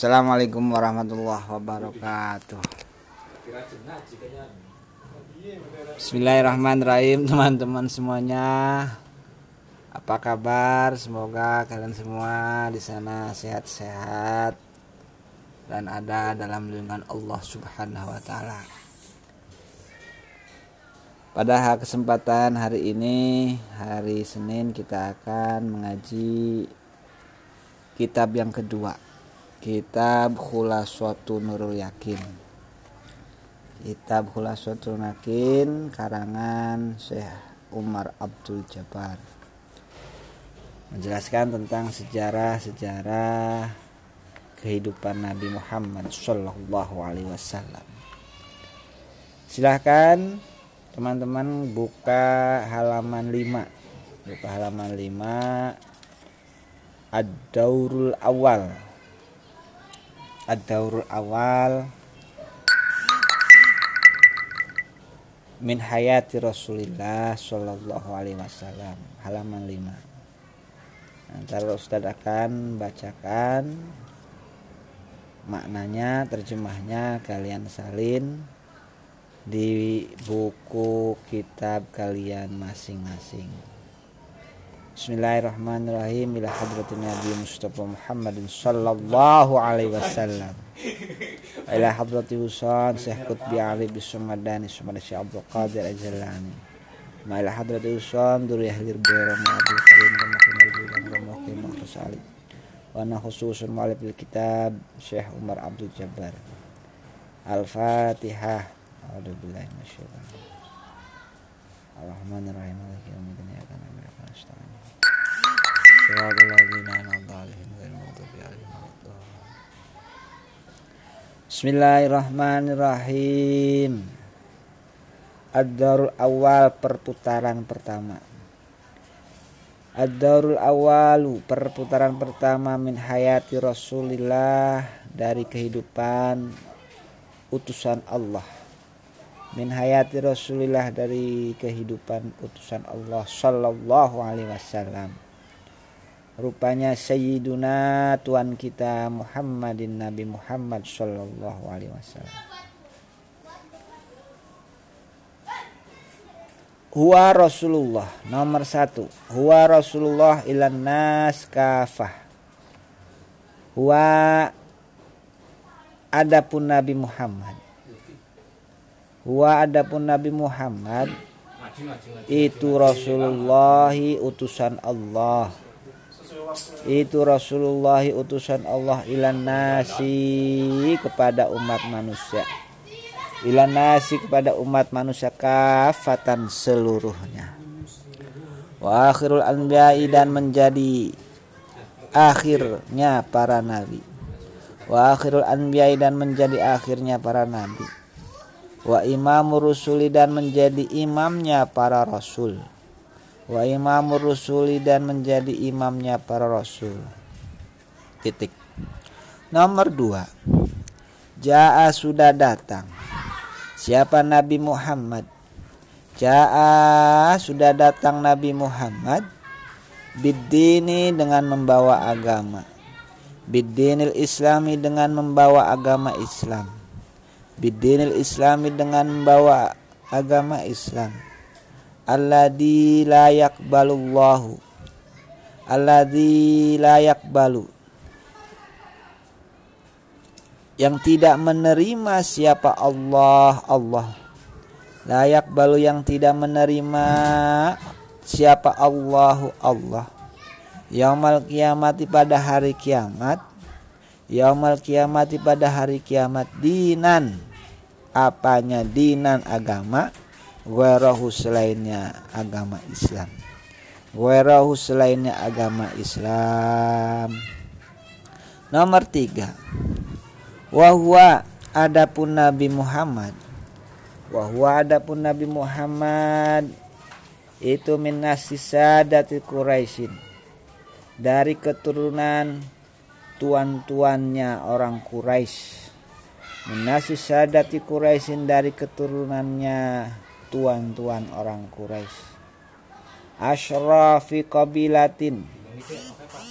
Assalamualaikum warahmatullahi wabarakatuh. Bismillahirrahmanirrahim teman-teman semuanya. Apa kabar? Semoga kalian semua di sana sehat-sehat dan ada dalam lindungan Allah Subhanahu wa taala. Pada kesempatan hari ini, hari Senin kita akan mengaji kitab yang kedua kitab Khulaswatu Nurul Yakin. Kitab Khulaswatu Yakin karangan Syekh Umar Abdul Jabbar. Menjelaskan tentang sejarah-sejarah kehidupan Nabi Muhammad Shallallahu Alaihi Wasallam. Silahkan teman-teman buka halaman 5 buka halaman 5 Ad-Daurul Awal Ad-Daurul Awal. Min Hayati Rasulillah Alaihi Wasallam. Halaman 5 Antara Ustaz akan bacakan Maknanya, terjemahnya kalian salin Di buku kitab kalian masing-masing Bismillahirrahmanirrahim ila hadratin Nabi Mustafa Muhammad sallallahu alaihi wasallam. Ila hadrati Husain Syekh Qutbi Ali bin Sumadani Sumada Syekh Abdul Qadir Ajalani. Ma ila hadrati Husain duri ahli Bero Nabi Karim dan Makin Al-Bulan dan Makin Al-Rasali. Wa ana khususun mu'alif kitab Syekh Umar Abdul Jabbar. Al-Fatihah. A'udzu billahi minasyaitonir yaumiddin. Iyyaka صراط الذين أنعمت عليهم غير المغضوب عليهم ولا Bismillahirrahmanirrahim Ad-Darul Awal perputaran pertama Ad-Darul Awalu perputaran pertama min hayati Rasulillah dari kehidupan utusan Allah min hayati Rasulillah dari kehidupan utusan Allah sallallahu alaihi wasallam rupanya Sayyiduna Tuhan kita Muhammadin Nabi Muhammad Sallallahu Alaihi Wasallam. Huwa Rasulullah nomor satu. Huwa Rasulullah ilan nas kafah. Huwa Adapun Nabi Muhammad. Huwa adapun Nabi Muhammad Itu Rasulullahi utusan Allah itu Rasulullah utusan Allah ilan nasi kepada umat manusia. Ilan nasi kepada umat manusia kafatan seluruhnya. Wa akhirul anbiya'i dan menjadi akhirnya para nabi. Wa akhirul anbiya'i dan menjadi akhirnya para nabi. Wa imamur rusuli dan menjadi imamnya para rasul wa imamur rusuli dan menjadi imamnya para rasul. Titik. Nomor dua. Ja'a sudah datang. Siapa Nabi Muhammad? Ja'a sudah datang Nabi Muhammad bidini dengan membawa agama. Bidinil islami dengan membawa agama Islam. Bidinil islami dengan membawa agama Islam alladzi la yaqbalullahu alladzi la yaqbalu. Yang tidak menerima siapa Allah Allah. Layak balu yang tidak menerima siapa Allahu Allah. Yaumal kiamati pada hari kiamat. Yaumal kiamati pada hari kiamat. Dinan. Apanya dinan agama Werahu selainnya agama Islam. Werahu selainnya agama Islam. Nomor tiga. Wahwa adapun Nabi Muhammad. Wahwa adapun Nabi Muhammad Itu minasi sadati Quraisyin. Dari keturunan tuan-tuannya orang Quraisy. Minasi sadati Quraisyin dari keturunannya tuan-tuan orang Quraisy. Ashrafi qabilatin.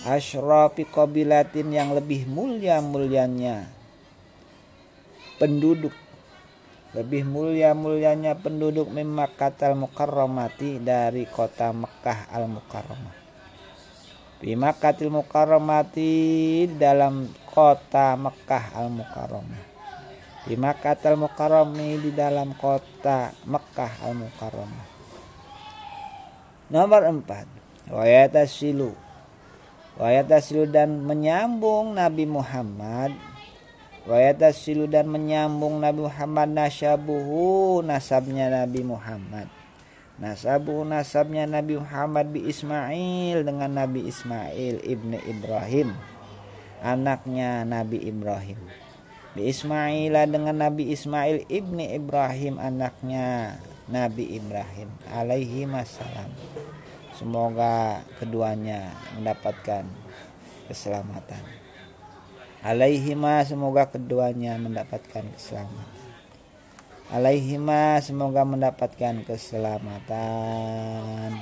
Ashrafi qabilatin yang lebih mulia mulianya penduduk. Lebih mulia mulianya penduduk Mimakkatal Mukarramati dari kota Mekah al Mukarramah Bimakatil Mukarramati dalam kota Mekah al Mukarramah Bimakatil Mukarrami di dalam kota Mekah al Mukarramah Nomor 4 Wayatasilu Wayatasilu dan menyambung Nabi Muhammad Wayatasilu dan menyambung Nabi Muhammad nasabuhu nasabnya Nabi Muhammad. Nasabuhu nasabnya Nabi Muhammad bi Ismail dengan Nabi Ismail ibni Ibrahim. Anaknya Nabi Ibrahim. Bi Ismail dengan Nabi Ismail ibni Ibrahim anaknya. Nabi Ibrahim alaihi wassalam. Semoga keduanya mendapatkan keselamatan. Alaihima semoga keduanya mendapatkan keselamatan. Alaihima semoga mendapatkan keselamatan.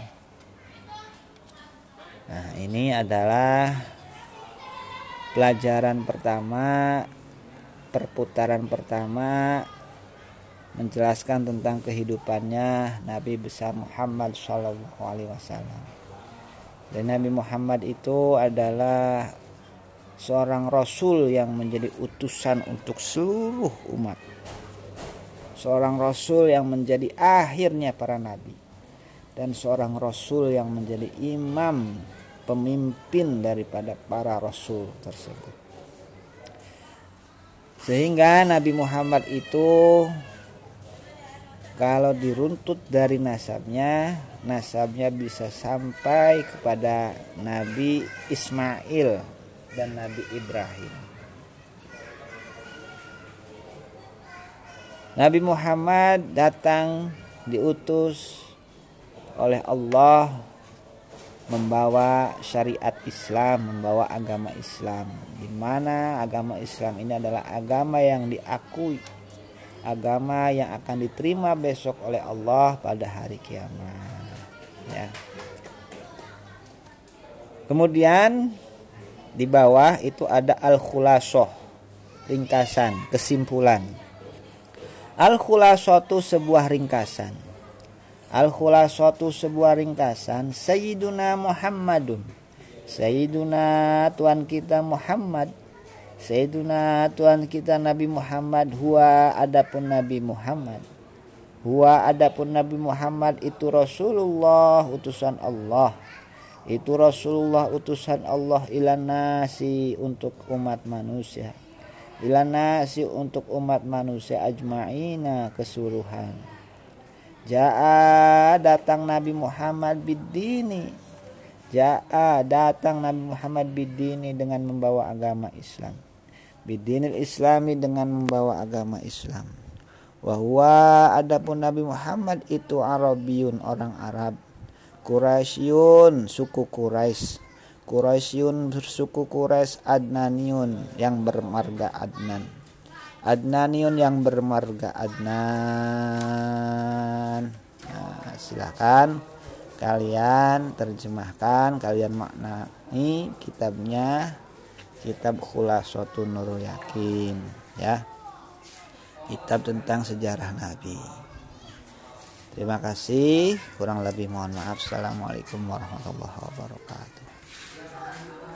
Nah ini adalah pelajaran pertama perputaran pertama menjelaskan tentang kehidupannya Nabi besar Muhammad Shallallahu Alaihi Wasallam dan Nabi Muhammad itu adalah seorang rasul yang menjadi utusan untuk seluruh umat. Seorang rasul yang menjadi akhirnya para nabi dan seorang rasul yang menjadi imam pemimpin daripada para rasul tersebut. Sehingga Nabi Muhammad itu kalau diruntut dari nasabnya, nasabnya bisa sampai kepada Nabi Ismail dan Nabi Ibrahim. Nabi Muhammad datang diutus oleh Allah membawa syariat Islam, membawa agama Islam. Di mana agama Islam ini adalah agama yang diakui, agama yang akan diterima besok oleh Allah pada hari kiamat. Ya. Kemudian di bawah itu ada al-khulasoh ringkasan kesimpulan al-khulasoh itu sebuah ringkasan al-khulasoh itu sebuah ringkasan Sayyiduna Muhammadun. Sayyiduna Tuhan kita Muhammad. Sayyiduna Tuhan kita Nabi Muhammad huwa adapun Nabi Muhammad. Huwa adapun Nabi Muhammad itu Rasulullah utusan Allah. Itu Rasulullah utusan Allah ilan nasi untuk umat manusia. Ilan nasi untuk umat manusia ajma'ina keseluruhan Ja'a datang Nabi Muhammad bidini Ja'a datang Nabi Muhammad bidini dengan membawa agama Islam. Bidinil Islami dengan membawa agama Islam. Wahwa adapun Nabi Muhammad itu Arabiyun orang Arab. Quraisyun suku Quraisy. Quraisyun suku Quraisy Adnaniun yang bermarga Adnan Adnaniun yang bermarga Adnan nah, silakan kalian terjemahkan kalian maknai kitabnya kitab Khulasatun Nurul Yakin ya kitab tentang sejarah Nabi Terima kasih. Kurang lebih mohon maaf. Assalamualaikum warahmatullahi wabarakatuh.